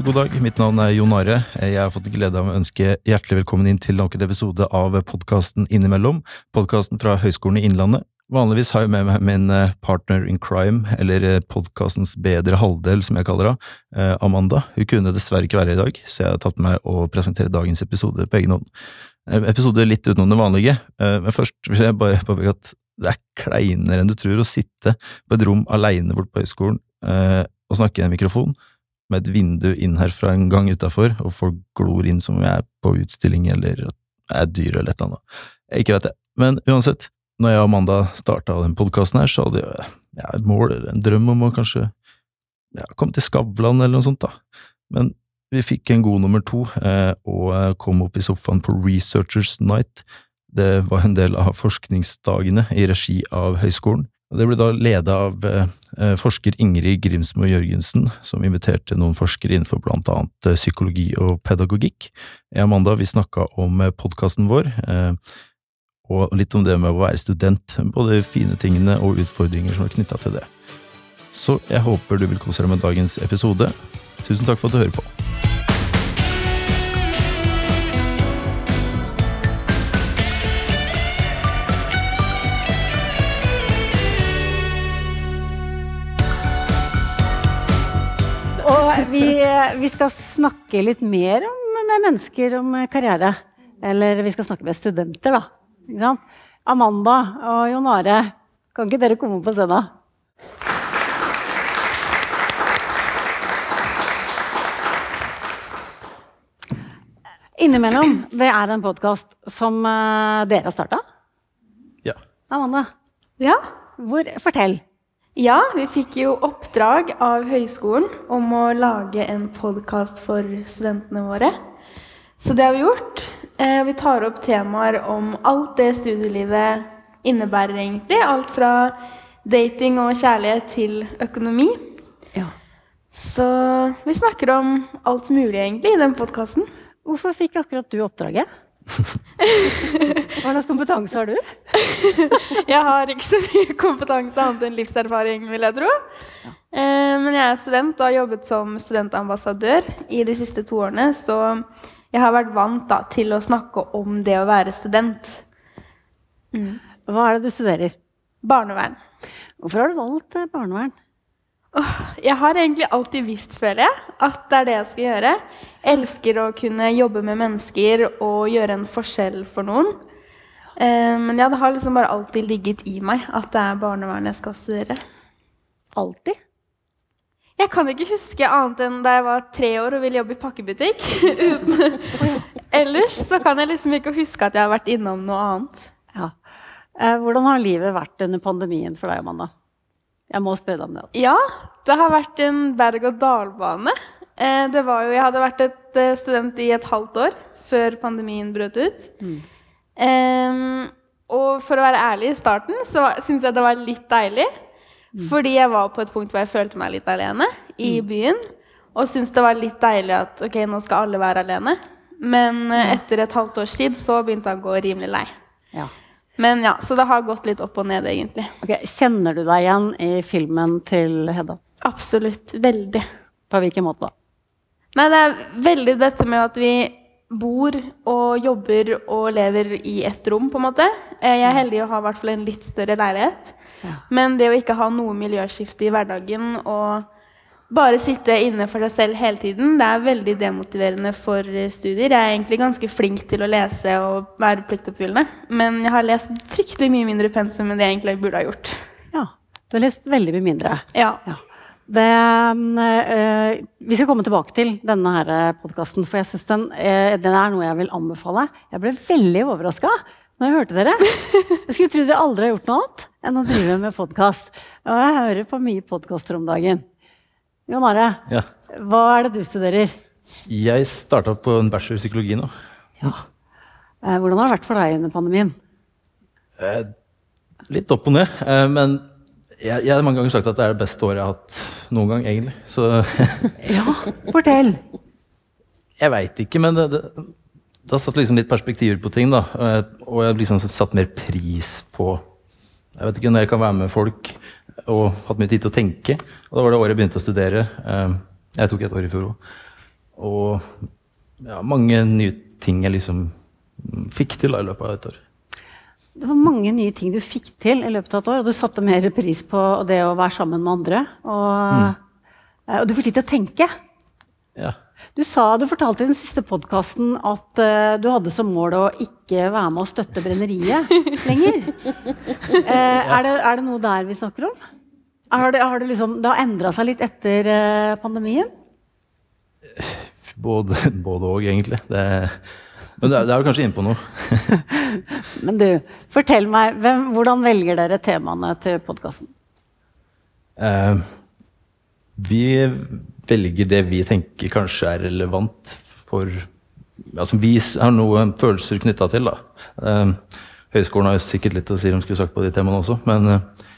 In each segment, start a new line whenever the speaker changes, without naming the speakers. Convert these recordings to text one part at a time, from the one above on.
God dag. Mitt navn er Jon Are. Jeg har fått glede av å ønske hjertelig velkommen inn til nok en episode av podkasten Innimellom. Podkasten fra Høgskolen i Innlandet. Vanligvis har jeg med meg min eh, partner in crime, eller eh, podkastens bedre halvdel, som jeg kaller henne, eh, Amanda. Hun kunne dessverre ikke være her i dag, så jeg har tatt med å presentere dagens episode på egen hånd. Episode litt utenom det vanlige, men først vil jeg bare påpeke at det er kleinere enn du tror å sitte på et rom aleine borte på høyskolen og snakke i en mikrofon med et vindu inn her fra en gang utafor, og folk glor inn som om jeg er på utstilling eller er dyr eller et eller annet. Ikke vet det. Men uansett, når jeg og Amanda starta den podkasten her, så hadde jeg ja, et mål eller en drøm om å kanskje ja, komme til Skavlan eller noe sånt, da. Men vi fikk en god nummer to, eh, og kom opp i sofaen på Researchers Night. Det var en del av forskningsdagene i regi av høyskolen. Det ble da ledet av eh, eh, forsker Ingrid Grimsmo Jørgensen, som inviterte noen forskere innenfor blant annet eh, psykologi og pedagogikk. Jeg og Amanda vi snakka om podkasten vår, og litt om det med å være student, både fine tingene og utfordringer som er knytta til det. Så jeg håper du vil kose deg med dagens episode. Tusen takk for at du hører på.
Vi, vi, skal snakke litt mer om, med mennesker om karriere. Eller vi skal snakke med studenter, da. Amanda og Jon Are, kan ikke dere komme på scenen? Innimellom, det er en podkast som uh, dere har starta?
Ja.
Amanda? Ja? Hvor, fortell.
Ja, vi fikk jo oppdrag av høyskolen om å lage en podkast for studentene våre. Så det har vi gjort. Eh, vi tar opp temaer om alt det studielivet innebærer, egentlig. Alt fra dating og kjærlighet til økonomi. Ja. Så vi snakker om alt mulig, egentlig, i den podkasten.
Hvorfor fikk akkurat du oppdraget? Hva slags kompetanse har du?
jeg har ikke så mye kompetanse annet enn livserfaring, vil jeg tro. Ja. Eh, men jeg er student og har jobbet som studentambassadør i de siste to årene. Så jeg har vært vant da, til å snakke om det å være student.
Mm. Hva er det du studerer?
Barnevern.
Hvorfor har du valgt eh, barnevern?
Jeg har egentlig alltid visst, føler jeg, at det er det jeg skal gjøre. Jeg elsker å kunne jobbe med mennesker og gjøre en forskjell for noen. Eh, men ja, det har liksom bare alltid ligget i meg at det er barnevern jeg skal studere.
Alltid?
Jeg kan ikke huske annet enn da jeg var tre år og ville jobbe i pakkebutikk. Ellers så kan jeg liksom ikke huske at jeg har vært innom noe annet.
Ja. Eh, hvordan har livet vært under pandemien for deg, Amanda? Jeg må spørre deg om det.
Ja, det har vært en berg-og-dal-bane. Eh, det var jo, jeg hadde vært et eh, student i et halvt år før pandemien brøt ut. Mm. Um, og for å være ærlig, i starten så syntes jeg det var litt deilig. Mm. Fordi jeg var på et punkt hvor jeg følte meg litt alene i mm. byen. Og syntes det var litt deilig at ok, nå skal alle være alene. Men etter et halvt års tid så begynte jeg å gå rimelig lei. Ja. Men ja, Så det har gått litt opp og ned, egentlig.
Okay, kjenner du deg igjen i filmen til Hedda?
Absolutt. Veldig.
På hvilken måte da?
Nei, det er veldig dette med at vi bor og jobber og lever i ett rom, på en måte. Eh, jeg er heldig å ha i hvert fall en litt større leilighet. Ja. Men det å ikke ha noe miljøskifte i hverdagen og bare sitte inne for seg selv hele tiden, det er veldig demotiverende for studier. Jeg er egentlig ganske flink til å lese og være pliktoppfyllende. Men jeg har lest fryktelig mye mindre pensum enn det jeg egentlig burde ha gjort.
Ja, Du har lest veldig mye mindre.
Ja. ja.
Det, øh, vi skal komme tilbake til denne her podkasten, for jeg synes den, øh, den, er noe jeg vil anbefale. Jeg ble veldig overraska når jeg hørte dere. Jeg skulle tro dere aldri har gjort noe annet enn å drive med podkast. Og jeg hører på mye podkaster om dagen. Jon Are, ja. hva er det du studerer?
Jeg starta på en bachelor i psykologi nå. Ja.
Eh, hvordan har det vært for deg under pandemien?
Eh, litt opp og ned. Eh, men jeg, jeg, har mange ganger sagt at det er det beste året jeg har hatt noen gang, egentlig. Så
Ja, fortell.
Jeg veit ikke, men det, det, det, har satt liksom litt perspektiver på ting. da, Og jeg har liksom satt mer pris på Jeg vet ikke når jeg kan være med folk og hatt mye tid til å tenke. Og da var det året jeg begynte å studere. Eh, jeg tok et år i fjor òg. og ja, mange nye ting jeg liksom fikk til da, i løpet av et år.
Det var mange nye ting du fikk til i løpet av et år, og du satte mer pris på det å være sammen med andre. Og, mm. og du får tid til å tenke.
Ja.
Du, sa, du fortalte i den siste podkasten at uh, du hadde som mål å ikke være med å støtte brenneriet lenger. Uh, er, det, er det noe der vi snakker om? Har det, har det, liksom, det har endra seg litt etter uh, pandemien?
Både og egentlig. Det, men det er, det er kanskje inne på noe.
Men du, fortell meg, hvem, hvordan velger dere temaene til podkasten?
Eh, vi velger det vi tenker kanskje er relevant for ja, Som vi har noen følelser knytta til. da. Høgskolen høyskolen har sikkert litt å si om skulle sagt på de temaene også, men eh,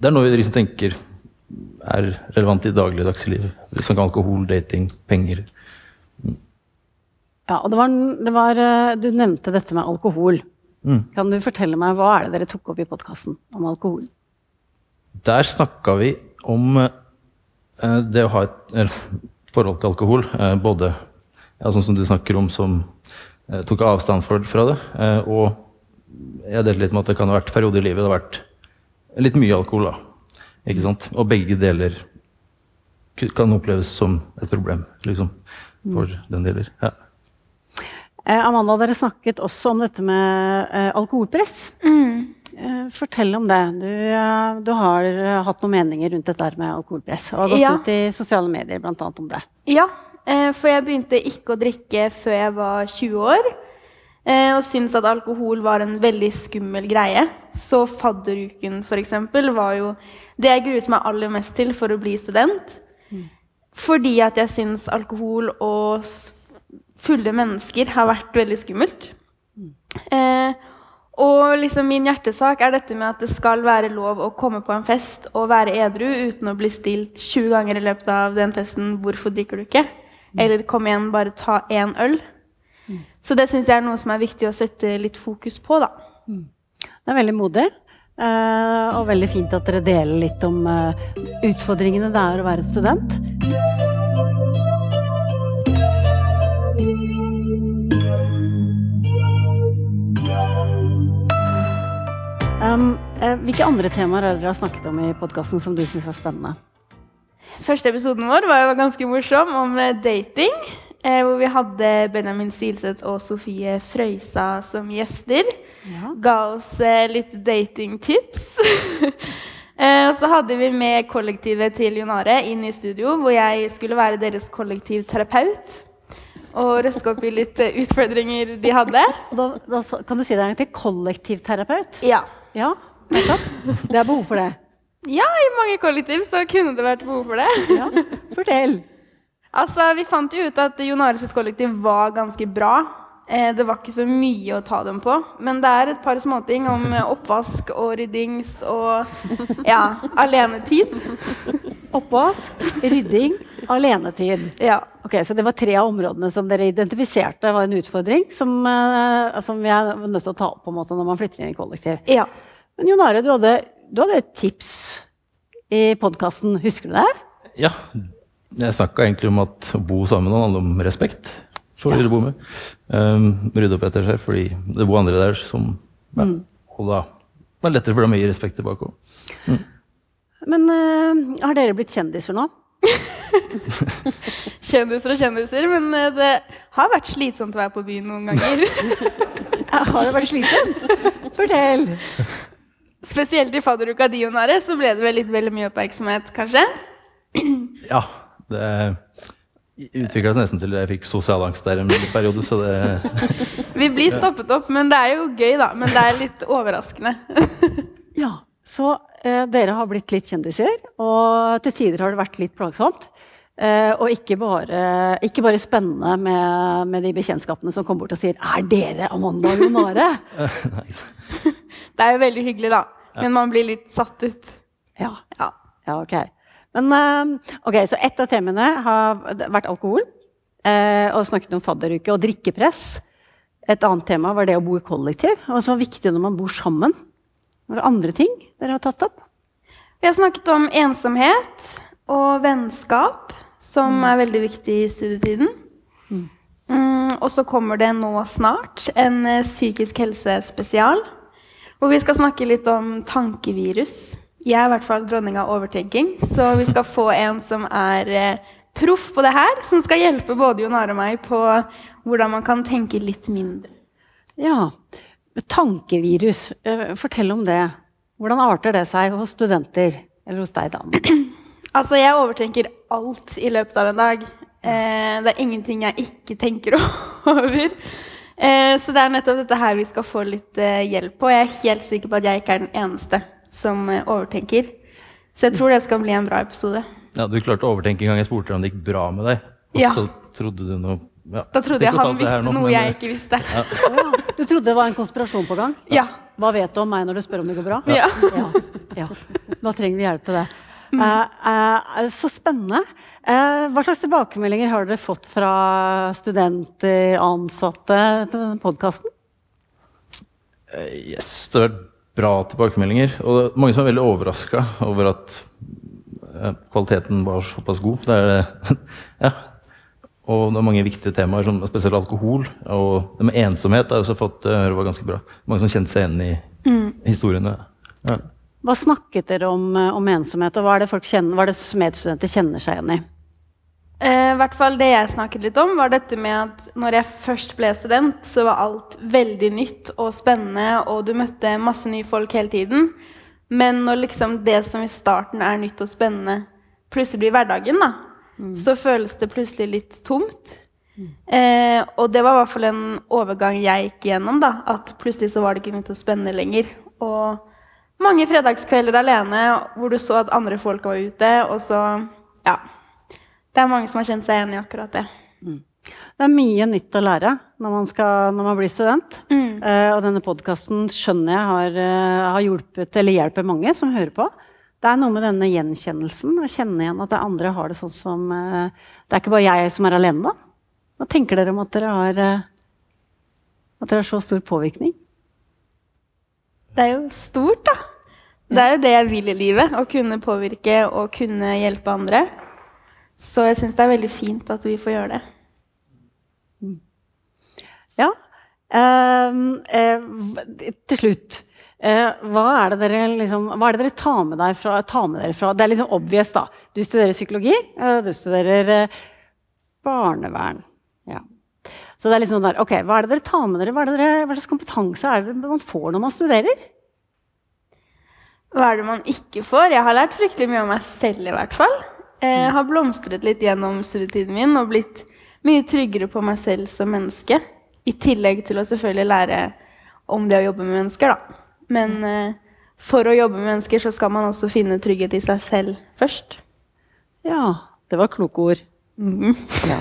det er noe vi liksom tenker er relevant i dagligdags liv. Som alkohol, dating, penger.
Ja, og det var, det var, eh, Du nevnte dette med alkohol.
Mm.
Kan du fortelle meg, Hva er det dere tok opp i podkasten om alkohol?
Der snakka vi om eh, det å ha et eh, forhold til alkohol. Eh, både ja, sånn som du snakker om, som eh, tok avstand fra det. eh, og jeg delte litt med at det kan ha vært perioder i livet det har vært litt mye alkohol. da, ikke sant? Og begge deler kan oppleves som et problem liksom, for den deler. Ja.
Eh, Amanda, dere snakket også om dette med eh, alkoholpress. Eh, fortell om det. Du, eh, du har eh, hatt noen meninger rundt dette med alkoholpress. Og har gått
Ja.
ut i sosiale medier blant annet om det.
Ja, eh, for jeg begynte ikke å drikke før jeg var 20 år. Eh, og syntes at alkohol var en veldig skummel greie. Så fadderuken f.eks. var jo det jeg gruet meg aller mest til for å bli student. Fordi at jeg syns alkohol og fulle mennesker har vært veldig skummelt. Eh, og liksom min hjertesak er dette med at det skal være lov å komme på en fest og være edru uten å bli stilt 20 ganger i løpet av den festen 'Hvorfor drikker du ikke?' Eller 'Kom igjen, bare ta én øl'. Så det syns jeg er noe som er viktig å sette litt fokus på, da.
Det er veldig modig. eh, og veldig fint at dere deler litt om eh, utfordringene det er å være student. Um, eh, hvilke andre temaer er dere har snakket om i podkasten som du syns er spennende?
Første episoden vår var jo ganske morsom, om eh, dating. Eh, hvor vi hadde Benjamin Silseth og Sofie Frøysa som gjester.
Ja.
Ga oss eh, litt datingtips. eh, og så hadde vi med kollektivet til Jonare inn i studio, hvor jeg skulle være deres kollektivterapeut. Og røske opp i litt eh, utfordringer de hadde.
Da, da, kan du si det en gang til? Kollektivterapeut?
Ja.
Ja, nettopp. Det er behov for det.
ja, i mange kollektiv så kunne det vært behov for det.
Ja, Fortell.
Altså, Vi fant jo ut at Jon Are sitt kollektiv var ganske bra. Eh, det var ikke så mye å ta dem på. Men det er et par småting om eh, oppvask og ryddings og ja, alenetid.
Oppvask, rydding, alenetid.
Ja.
Ok, Så det var tre av områdene som dere identifiserte var en utfordring som, uh, som vi er nødt til å ta opp på en måte når man flytter inn i kollektiv.
ja.
Men Jon Are, du hadde, du hadde et tips i podkasten, husker du det?
ja. Jeg snakka egentlig om at å bo sammen med noen handler om respekt. for de du bor med. Um, rydde opp etter seg, fordi det bor andre der som ja, Og da det er lettere for dem å gi respekt tilbake òg.
Men uh, har dere blitt kjendiser nå?
Kjendiser og kjendiser. Men eh, det har vært slitsomt å være på byen noen ganger.
Har det vært slitsomt? Fortell.
Spesielt i fadderuka di, Jon Are, så ble det vel litt veldig mye oppmerksomhet, kanskje?
Ja. Det utvikla seg nesten til jeg fikk sosial angst der en periode, så det
Vi blir stoppet opp, men det er jo gøy, da. Men det er litt overraskende.
Ja, så dere har blitt litt kjendiser, og til tider har det vært litt plagsomt. Eh, og ikke bare, ikke bare spennende med, med de bekjentskapene som kommer bort og sier 'Er dere Amanda og Jon Are?'
Det er jo veldig hyggelig, da. Men man blir litt satt ut.
ja.
Ja.
ja, ok. Men eh, ok, så ett av temaene har vært alkohol. eh, og snakket om fadderuke og drikkepress. Et annet tema var det å bo i kollektiv. Og som er viktig når man bor sammen. Var det andre ting dere har tatt opp?
Vi har snakket om ensomhet og vennskap, som er veldig viktig i studietiden. Mm, og så kommer det nå snart en eh, psykisk helse-spesial. Hvor vi skal snakke litt om tankevirus. Jeg er i hvert fall dronning av overtenking, så vi skal få en som er eh, proff på det her, som skal hjelpe både Jon Are og meg på hvordan man kan tenke litt mindre.
Ja. Tankevirus. Eh, Fortell om det. Hvordan arter det seg hos studenter? Eller hos deg, da?
Altså, jeg overtenker alt i løpet av en dag. Eh, det er ingenting jeg ikke tenker over. Eh, så det er nettopp dette her vi skal få litt eh, hjelp på. Jeg er helt sikker på at jeg ikke er den eneste som overtenker. Så jeg tror det skal bli en bra episode.
Ja, Du klarte å overtenke en gang jeg spurte om det gikk bra med deg. Og
Ja.
så trodde du noe ja,
Da trodde jeg han visste noe,
noe
jeg ikke visste.
Ja. Du trodde det var en konspirasjon på gang?
Ja.
Hva vet du om meg når du spør om det går bra?
Ja.
ja. ja. Da trenger vi hjelp til det. Mm. Uh, uh, så spennende. Uh, hva slags tilbakemeldinger har dere fått fra studenter, ansatte til denne podkasten?
Yes, det har vært bra tilbakemeldinger. Og det er mange som er veldig overraska over at kvaliteten var såpass god. Det er, det- ja. Og det er mange viktige temaer, som spesielt alkohol. Og det med ensomhet har jeg også fått eh, høre var ganske bra. Mange som kjente seg igjen i historiene. Ja.
Hva snakket dere om, eh, om ensomhet, og hva er det, folk kjenner, hva er det medstudenter kjenner seg igjen i?
Eh, I hvert fall det jeg snakket litt om, var dette med at når jeg først ble student, så var alt veldig nytt og spennende, og du møtte masse nye folk hele tiden. Men når liksom det som i starten er nytt og spennende, plutselig blir hverdagen, da, så føles det plutselig litt tomt. Eh, og det var i hvert fall en overgang jeg gikk gjennom. da. At plutselig så var det ikke noe til å spenne lenger. Og mange fredagskvelder alene hvor du så at andre folk var ute, og så Ja. Det er mange som har kjent seg igjen i akkurat det.
Det er mye nytt å lære når man, skal, når man blir student.
Mm.
Eh, og denne podkasten skjønner jeg har, eh, har hjulpet, eller hjelper mange som hører på. Det er noe med denne gjenkjennelsen, å kjenne igjen at det andre har det sånn som eh, Det er ikke bare jeg som er alene, da. Hva tenker dere om at dere har eh, At dere har så stor påvirkning?
Det er jo stort, da. Det er jo det jeg vil i livet. Å kunne påvirke og kunne hjelpe andre. Så jeg syns det er veldig fint at vi får gjøre det.
Ja. Uh, uh, til slutt. Eh, hva, er liksom, hva er det dere tar med, fra, tar med dere fra Det er liksom obvious, da. Du studerer psykologi, eh, du studerer eh, barnevern. Ja. Så det er liksom der, ok, Hva er det dere tar med dere? Hva, er det dere, hva slags kompetanse er det man får når man studerer?
Hva er det man ikke får? Jeg har lært fryktelig mye om meg selv, i hvert fall. Jeg har blomstret litt gjennom studietiden min og blitt mye tryggere på meg selv som menneske. I tillegg til å selvfølgelig lære om det å jobbe med mennesker, da. Men eh, for å jobbe med mennesker så skal man også finne trygghet i seg selv først.
Ja, det var kloke ord. Ja.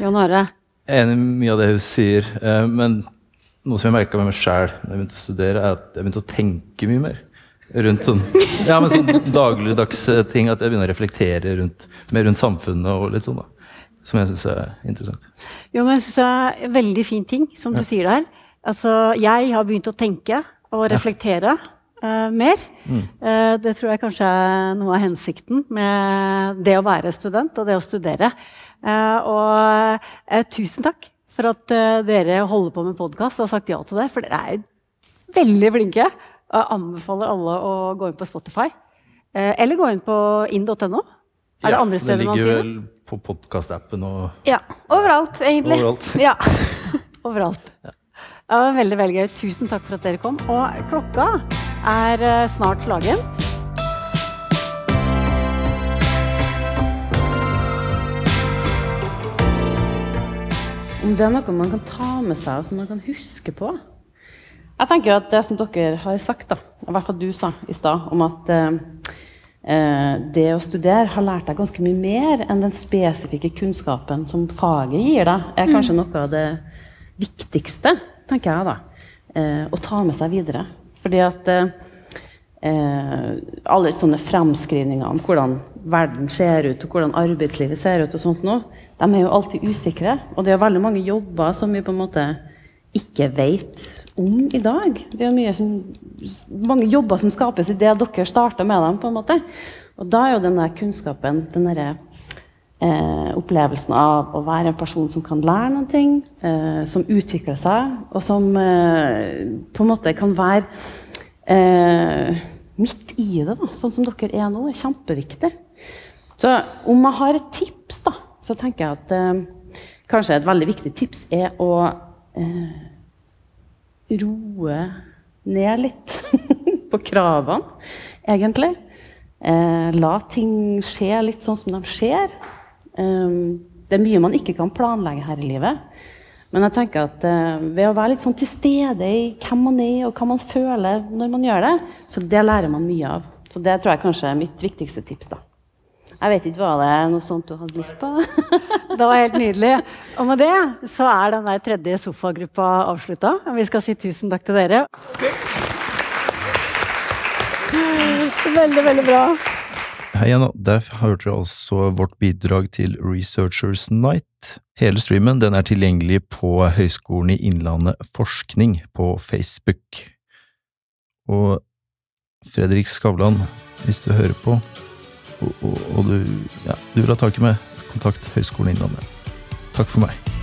Jon Are?
Jeg er enig i mye av det hun sier, eh, men noe som jeg merka med meg sjæl da jeg begynte å studere, er at jeg begynte å tenke mye mer. Rundt sånn, ja, men sånn dagligdags eh, ting. At jeg begynner å reflektere rundt, mer rundt samfunnet og litt sånn. da. Som jeg syns er interessant.
Jo, men jeg synes det er en veldig fin ting, som du sier der. Altså, jeg har begynt å tenke og reflektere eh, mer. Eh, det tror jeg kanskje er noe av hensikten med det å være student og det å studere. Uh, og tusen takk for at dere holder på med podkast og har sagt ja til det, for dere er veldig flinke. Og jeg anbefaler alle å gå inn på Spotify. Eller gå inn på inn.no. Er det
Ja,
andre steder man
Det ligger vel på podkastappen og
Ja, overalt, egentlig.
Overalt.
Ja.
Overalt. Ja. Det var veldig, veldig gøy. Tusen takk for at dere kom. Og klokka er eh, snart slagen.
Om det er noe man kan ta med seg og som man kan huske på? Jeg tenker at det som dere har sagt, da, i hvert fall du sa i stad, om at eh, eh, det å studere har lært deg ganske mye mer enn den spesifikke kunnskapen som faget gir deg, er kanskje noe av det viktigste, tenker jeg da, eh, å ta med seg videre. Fordi at eh, alle sånne fremskrivninger om hvordan verden ser ut, og hvordan arbeidslivet ser ut, og sånt nå, de er jo alltid usikre. Og det er veldig mange jobber som vi på en måte ikke vet om i dag. Det er som, mange jobber som skapes i det dere starter med dem. på en måte. Og da er jo den der kunnskapen, den derre eh, opplevelsen av å være en person som kan lære noen ting, eh, som utvikler seg, og som eh, på en måte kan være eh, midt i det, da, sånn som dere er nå, er kjempeviktig. Så om jeg har et tips, da, så tenker jeg at eh, kanskje et veldig viktig tips er å roe ned litt på kravene, egentlig. Eh, la ting skje litt sånn som de skjer. Eh, det er mye man ikke kan planlegge her i livet. Men jeg tenker at eh, ved å være litt sånn til stede i hvem man er, og hva man føler når man gjør det, så det lærer man mye av. Så det tror jeg kanskje er mitt viktigste tips. da. Jeg vet ikke, Var det noe sånt du hadde lyst på?
Det var helt nydelig. Og med det så er den der tredje sofagruppa avslutta. Vi skal si tusen takk til dere. Veldig, veldig bra.
Hei igjen, der hørte dere altså vårt bidrag til Researchers Night. Hele streamen den er tilgjengelig på Høgskolen i Innlandet Forskning på Facebook. Og Fredrik Skavlan, hvis du hører på, og, og, og du, ja, du vil ha tak i meg, kontakt Høgskolen Innlandet. Takk for meg.